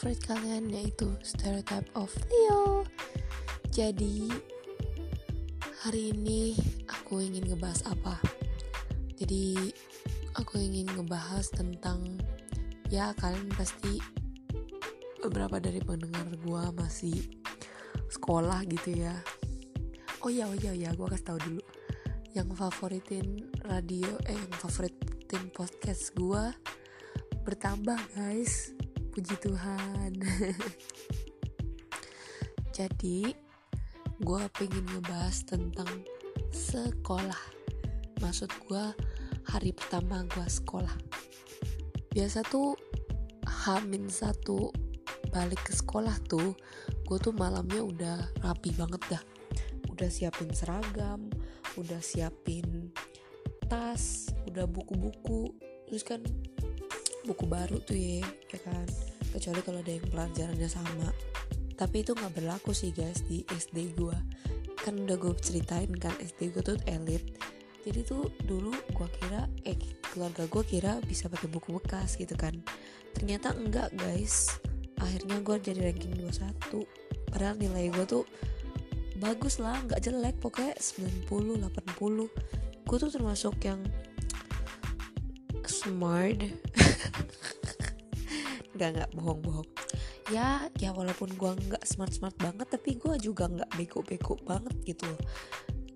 favorit kalian yaitu Stereotype of Leo. Jadi hari ini aku ingin ngebahas apa? Jadi aku ingin ngebahas tentang ya kalian pasti beberapa dari pendengar gue masih sekolah gitu ya. Oh ya, oh ya, oh ya, gue kasih tahu dulu. Yang favoritin radio, eh yang favoritin podcast gue bertambah guys puji Tuhan. Jadi gue pengen ngebahas tentang sekolah. Maksud gue hari pertama gue sekolah. Biasa tuh hamin satu balik ke sekolah tuh gue tuh malamnya udah rapi banget dah. Udah siapin seragam udah siapin tas udah buku-buku. Terus kan buku baru tuh ya ya kan? Kecuali kalau ada yang pelajarannya sama. Tapi itu nggak berlaku sih guys di SD gue kan udah gue ceritain kan SD gue tuh elit. Jadi tuh dulu gue kira eh keluarga gue kira bisa pakai buku bekas gitu kan. Ternyata enggak guys. Akhirnya gue jadi ranking 21 padahal nilai gue tuh bagus lah nggak jelek pokoknya 90 80 gue tuh termasuk yang smart nggak nggak bohong bohong ya ya walaupun gue nggak smart smart banget tapi gue juga nggak beko beko banget gitu loh.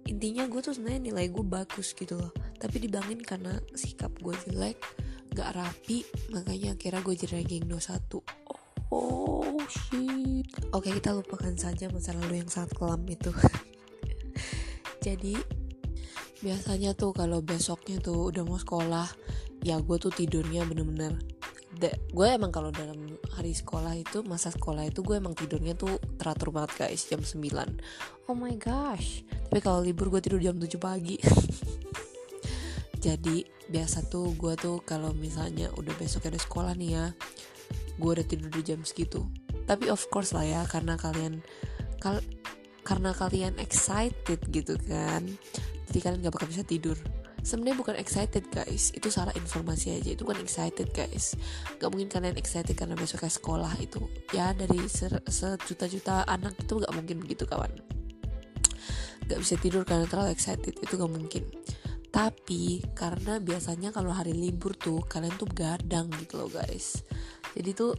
Intinya gue tuh sebenarnya nilai gue bagus gitu loh. Tapi dibangin karena sikap gue jelek nggak rapi makanya akhirnya gue jadi ranking 21 oh shit. Oke kita lupakan saja masa lalu yang sangat kelam itu. Jadi biasanya tuh kalau besoknya tuh udah mau sekolah ya gue tuh tidurnya bener-bener gue emang kalau dalam hari sekolah itu masa sekolah itu gue emang tidurnya tuh teratur banget guys jam 9 oh my gosh. Tapi kalau libur gue tidur jam 7 pagi. Jadi biasa tuh gue tuh kalau misalnya udah besok ada sekolah nih ya gue udah tidur di jam segitu. Tapi of course lah ya karena kalian kal karena kalian excited gitu kan jadi kalian gak bakal bisa tidur sebenarnya bukan excited guys. Itu salah informasi aja. Itu bukan excited guys. Gak mungkin kalian excited karena besok ke sekolah itu. Ya dari sejuta-juta anak itu gak mungkin begitu kawan. Gak bisa tidur karena terlalu excited. Itu gak mungkin. Tapi karena biasanya kalau hari libur tuh kalian tuh gadang gitu loh guys. Jadi tuh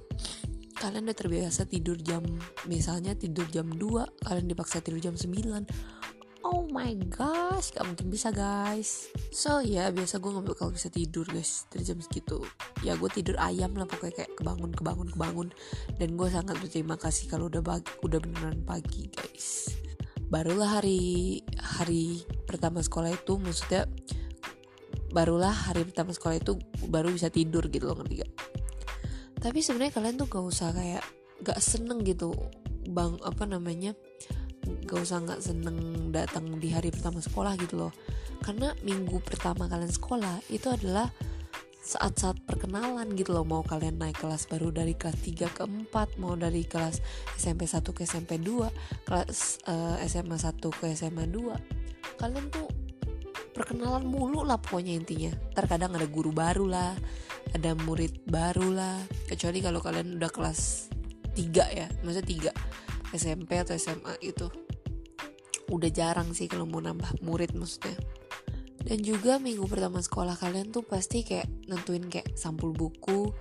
kalian udah terbiasa tidur jam misalnya tidur jam 2 kalian dipaksa tidur jam 9 oh my gosh gak mungkin bisa guys. So ya biasa gue nggak bakal bisa tidur guys dari jam segitu. Ya gue tidur ayam lah pokoknya kayak kebangun kebangun kebangun. Dan gue sangat berterima kasih kalau udah pagi, udah beneran pagi guys. Barulah hari hari pertama sekolah itu maksudnya barulah hari pertama sekolah itu baru bisa tidur gitu loh ngerti gak? Tapi sebenarnya kalian tuh gak usah kayak gak seneng gitu bang apa namanya gak usah nggak seneng datang di hari pertama sekolah gitu loh. Karena minggu pertama kalian sekolah itu adalah saat-saat perkenalan gitu loh. Mau kalian naik kelas baru dari kelas 3 ke 4 mau dari kelas SMP 1 ke SMP 2 kelas uh, SMA 1 ke SMA 2 kalian tuh perkenalan mulu lah pokoknya intinya. Terkadang ada guru baru lah ada murid baru lah. Kecuali kalau kalian udah kelas 3 ya maksudnya 3 SMP atau SMA itu udah jarang sih kalau mau nambah murid maksudnya. Dan juga minggu pertama sekolah kalian tuh pasti kayak nentuin kayak sampul buku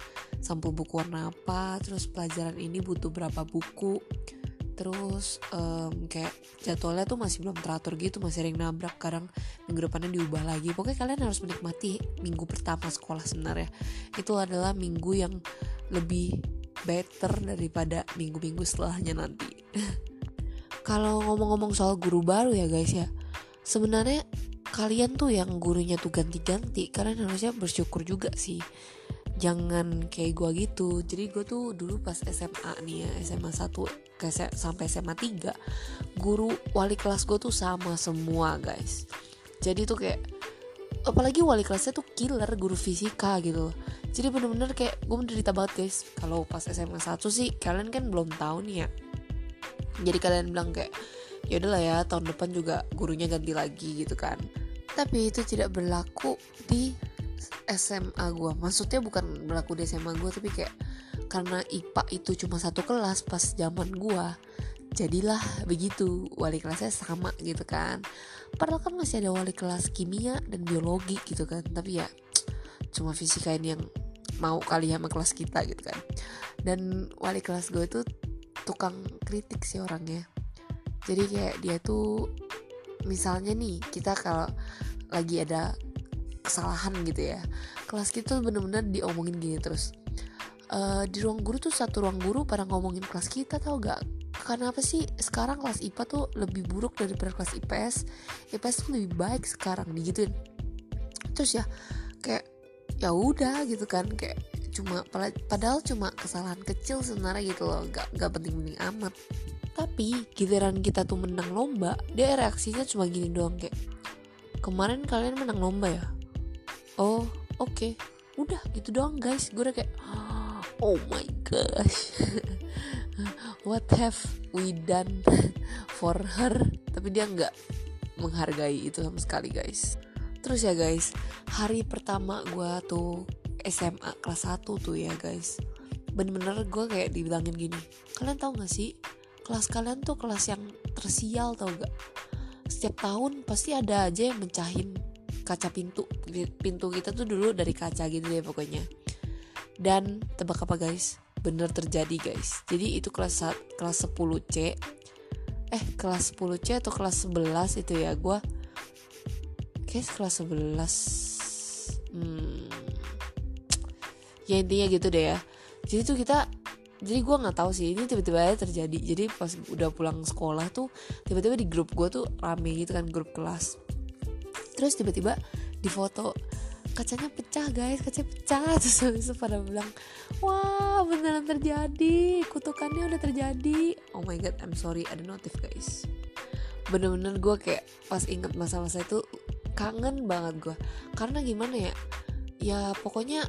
sampul buku warna apa terus pelajaran ini butuh berapa buku. Terus um, kayak jadwalnya tuh masih belum teratur gitu masih sering nabrak. Kadang minggu depannya diubah lagi. Pokoknya kalian harus menikmati minggu pertama sekolah sebenarnya. Itu adalah minggu yang lebih better daripada minggu-minggu setelahnya nanti kalau ngomong-ngomong soal guru baru ya guys ya. Sebenarnya kalian tuh yang gurunya tuh ganti-ganti kalian harusnya bersyukur juga sih. Jangan kayak gue gitu. Jadi gue tuh dulu pas SMA nih ya SMA 1 ke sampai SMA 3 guru wali kelas gue tuh sama semua guys. Jadi tuh kayak apalagi wali kelasnya tuh killer guru fisika gitu. Jadi bener-bener kayak gue menderita banget guys. Kalau pas SMA 1 sih kalian kan belum tahu nih ya jadi kalian bilang kayak ya udahlah ya tahun depan juga gurunya ganti lagi gitu kan. Tapi itu tidak berlaku di SMA gue maksudnya bukan berlaku di SMA gue tapi kayak karena IPA itu cuma satu kelas pas zaman gua jadilah begitu. Wali kelasnya sama gitu kan. Padahal kan masih ada wali kelas kimia dan biologi gitu kan. Tapi ya cuma fisika ini yang mau kali sama kelas kita gitu kan. Dan wali kelas gue itu tukang kritik sih orangnya. Jadi kayak dia tuh misalnya nih kita kalau lagi ada kesalahan gitu ya kelas kita bener-bener diomongin gini terus uh, di ruang guru tuh satu ruang guru pada ngomongin kelas kita tau gak karena apa sih? Sekarang kelas IPA tuh lebih buruk daripada kelas IPS IPS tuh lebih baik sekarang digituin. Terus ya kayak ya udah gitu kan kayak cuma padahal cuma kesalahan kecil sebenarnya gitu loh gak, gak penting-penting amat. Tapi giliran kita tuh menang lomba dia reaksinya cuma gini doang kayak kemarin kalian menang lomba ya? Oh oke. Okay. udah gitu doang guys. Gue udah kayak oh my gosh. What have we done for her? Tapi dia nggak menghargai itu sama sekali guys. Terus ya guys hari pertama gue tuh SMA kelas 1 tuh ya guys. Bener-bener gue kayak dibilangin gini kalian tau gak sih kelas kalian tuh kelas yang tersial tau gak? Setiap tahun pasti ada aja yang mencahin kaca pintu pintu kita tuh dulu dari kaca gitu deh pokoknya. Dan tebak apa guys? Bener terjadi guys. Jadi itu kelas kelas 10 C. Eh kelas 10 C atau kelas 11 itu ya gue kayak kelas 11 hmm, ya intinya gitu deh ya. Jadi tuh kita jadi gue nggak tahu sih ini tiba-tiba aja terjadi. Jadi pas udah pulang sekolah tuh tiba-tiba di grup gue tuh rame gitu kan grup kelas. Terus tiba-tiba di foto kacanya pecah guys kacanya pecah. Terus itu pada bilang wah beneran terjadi kutukannya udah terjadi. Oh my god I'm sorry ada notif guys. Bener-bener gue kayak pas inget masa-masa itu kangen banget gue karena gimana ya ya pokoknya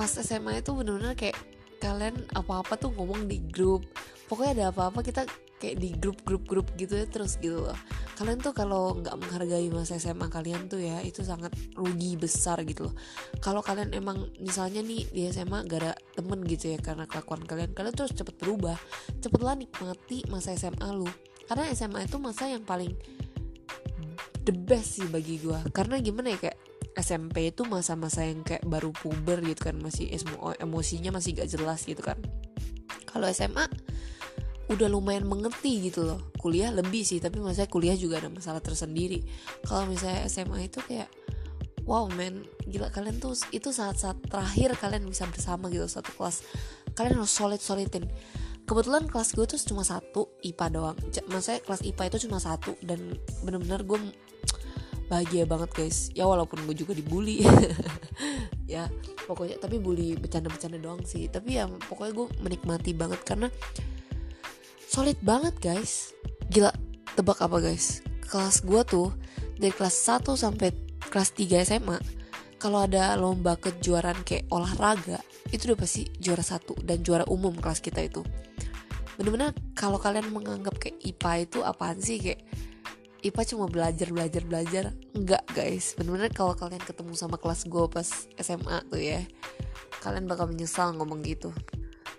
pas SMA itu bener-bener kayak kalian apa-apa tuh ngomong di grup. Pokoknya ada apa-apa kita kayak di grup-grup-grup gitu ya terus gitu loh. Kalian tuh kalau nggak menghargai masa SMA kalian tuh ya itu sangat rugi besar gitu loh. Kalau kalian emang misalnya nih di SMA gak ada temen gitu ya karena kelakuan kalian kalian terus cepet berubah. Cepetlah nikmati masa SMA lu. Karena SMA itu masa yang paling the best sih bagi gue karena gimana ya kayak SMP itu masa-masa yang kayak baru puber gitu kan masih emosinya masih gak jelas gitu kan. Kalau SMA udah lumayan mengerti gitu loh. Kuliah lebih sih tapi masa kuliah juga ada masalah tersendiri. Kalau misalnya SMA itu kayak wow man gila kalian tuh itu saat-saat terakhir kalian bisa bersama gitu satu kelas. Kalian harus solid solidin kebetulan kelas gue tuh cuma satu IPA doang. Maksudnya kelas IPA itu cuma satu dan bener-bener gue bahagia banget guys. Ya walaupun gue juga dibully. Ya pokoknya tapi bully bercanda-bercanda doang sih. Tapi ya pokoknya gue menikmati banget karena solid banget guys. Gila tebak apa guys? Kelas gue tuh dari kelas 1 sampai kelas 3 SMA kalau ada lomba kejuaraan kayak olahraga itu udah pasti juara satu dan juara umum kelas kita itu. Bener-bener kalau kalian menganggap kayak IPA itu apaan sih? Kayak IPA cuma belajar belajar belajar. Enggak guys. Bener-bener kalau kalian ketemu sama kelas gue pas SMA tuh ya kalian bakal menyesal ngomong gitu.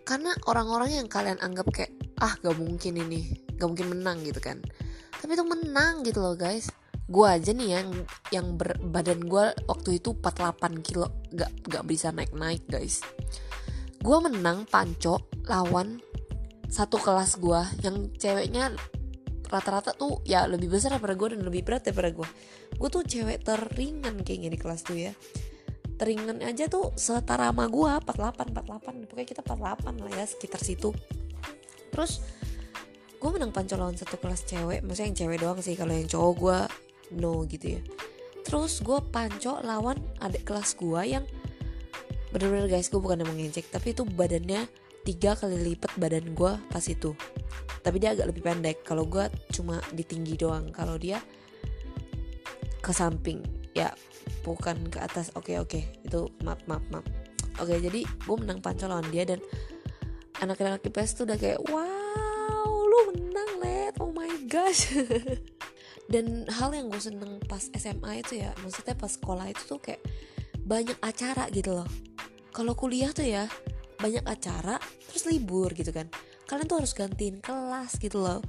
Karena orang-orang yang kalian anggap kayak ah gak mungkin ini gak mungkin menang gitu kan. Tapi itu menang gitu loh guys. Gue aja nih yang yang badan gue waktu itu 48 kilo. Gak gak bisa naik naik guys. Gue menang panco lawan satu kelas gue yang ceweknya rata-rata tuh ya lebih besar daripada gue dan lebih berat daripada gue gue tuh cewek teringan kayaknya di kelas tuh ya. Teringan aja tuh setara sama gue 48 48 pokoknya kita 48 lah ya sekitar situ. Terus gue menang panco lawan satu kelas cewek. Maksudnya yang cewek doang sih kalau yang cowok gue no gitu ya. Terus gue panco lawan adik kelas gue yang bener-bener guys gue bukan emang ngecek tapi itu badannya tiga kali lipat badan gue pas itu tapi dia agak lebih pendek. Kalau gue cuma di tinggi doang. Kalau dia ke samping. Ya bukan ke atas. Oke okay, oke. Okay. itu maaf maaf maaf. Oke okay, jadi gue menang panco lawan dia dan anak-anak IPS tuh udah kayak wow lu menang let. Oh my gosh. Dan hal yang gue seneng pas SMA itu ya maksudnya pas sekolah itu tuh kayak banyak acara gitu loh. Kalau kuliah tuh ya banyak acara terus libur gitu kan kalian tuh harus gantiin kelas gitu loh.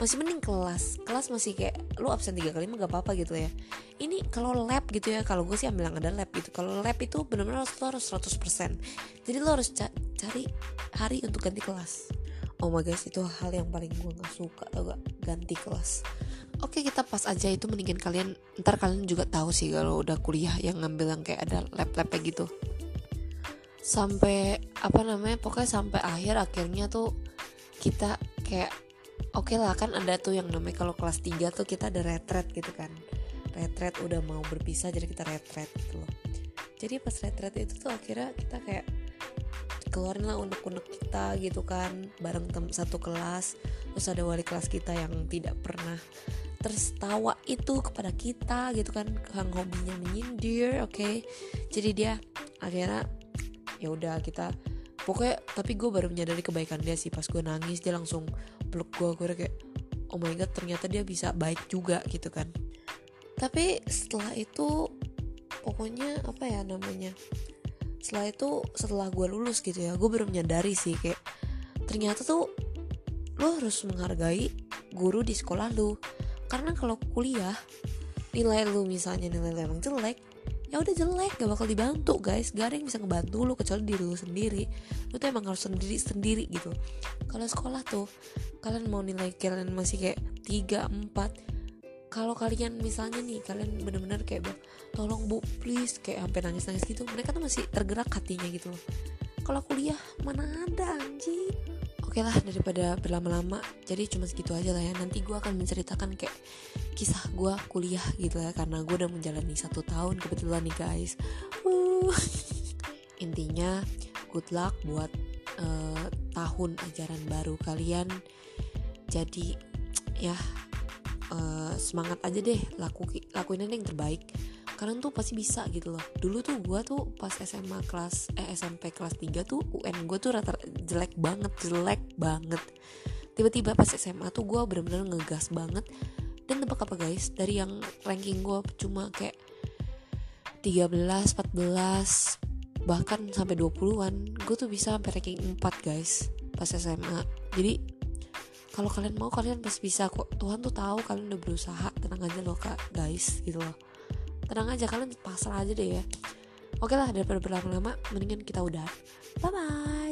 Masih mending kelas. Kelas masih kayak lu absen tiga kali mah gak apa-apa gitu ya. Ini kalau lab gitu ya kalau gue sih ambil yang ada lab gitu. Kalau lab itu benar-benar harus lo harus 100% jadi lo harus ca cari hari untuk ganti kelas. Oh my guys itu hal yang paling gue gak suka tau gak ganti kelas. Oke kita pas aja itu mendingan kalian. Ntar kalian juga tahu sih kalau udah kuliah yang ngambil yang kayak ada lab-labnya gitu. Sampai apa namanya pokoknya sampai akhir akhirnya tuh kita kayak oke okay lah kan ada tuh yang namanya kalau kelas 3 tuh kita ada retret gitu kan. Retret udah mau berpisah jadi kita retret gitu loh. Jadi pas retret itu tuh akhirnya kita kayak keluarin lah unek-unek kita gitu kan bareng tem satu kelas. Terus ada wali kelas kita yang tidak pernah tertawa itu kepada kita gitu kan yang hobinya menyindir oke. Okay? jadi dia akhirnya ya udah kita pokoknya tapi gue baru menyadari kebaikan dia sih pas gue nangis dia langsung peluk gue gue kayak oh my god ternyata dia bisa baik juga gitu kan. Tapi setelah itu pokoknya apa ya namanya setelah itu setelah gue lulus gitu ya gue baru menyadari sih kayak ternyata tuh lo harus menghargai guru di sekolah lu. Karena kalau kuliah nilai lu misalnya nilai lu emang jelek ya udah jelek gak bakal dibantu guys. Gak ada yang bisa ngebantu lu kecuali diri lu sendiri. Lu tuh emang harus sendiri sendiri gitu. Kalau sekolah tuh kalian mau nilai kalian masih kayak tiga empat. Kalau kalian misalnya nih kalian bener-bener kayak tolong bu please kayak sampai nangis-nangis gitu mereka tuh masih tergerak hatinya gitu loh. Kalau kuliah mana ada anjing oke lah daripada berlama-lama. Jadi cuma segitu aja lah ya. Nanti gue akan menceritakan kayak kisah gue kuliah gitu ya. Karena gue udah menjalani satu tahun kebetulan nih guys. Intinya good luck buat uh, tahun ajaran baru kalian. Jadi ya uh, semangat aja deh. Laku lakuin aja yang terbaik kalian tuh pasti bisa gitu loh. Dulu tuh gue tuh pas SMA kelas eh SMP kelas 3 tuh UN gue tuh rata jelek banget jelek banget. Tiba-tiba pas SMA tuh gue bener-bener ngegas banget. Dan tebak apa guys? Dari yang ranking gue cuma kayak 13, 14 bahkan sampai 20-an gue tuh bisa sampai ranking 4 guys pas SMA jadi kalau kalian mau kalian pasti bisa kok. Tuhan tuh tahu kalian udah berusaha tenang aja loh kak guys gitu loh tenang aja kalian pasrah aja deh ya. Oke lah daripada berlama-lama mendingan kita udah. Bye bye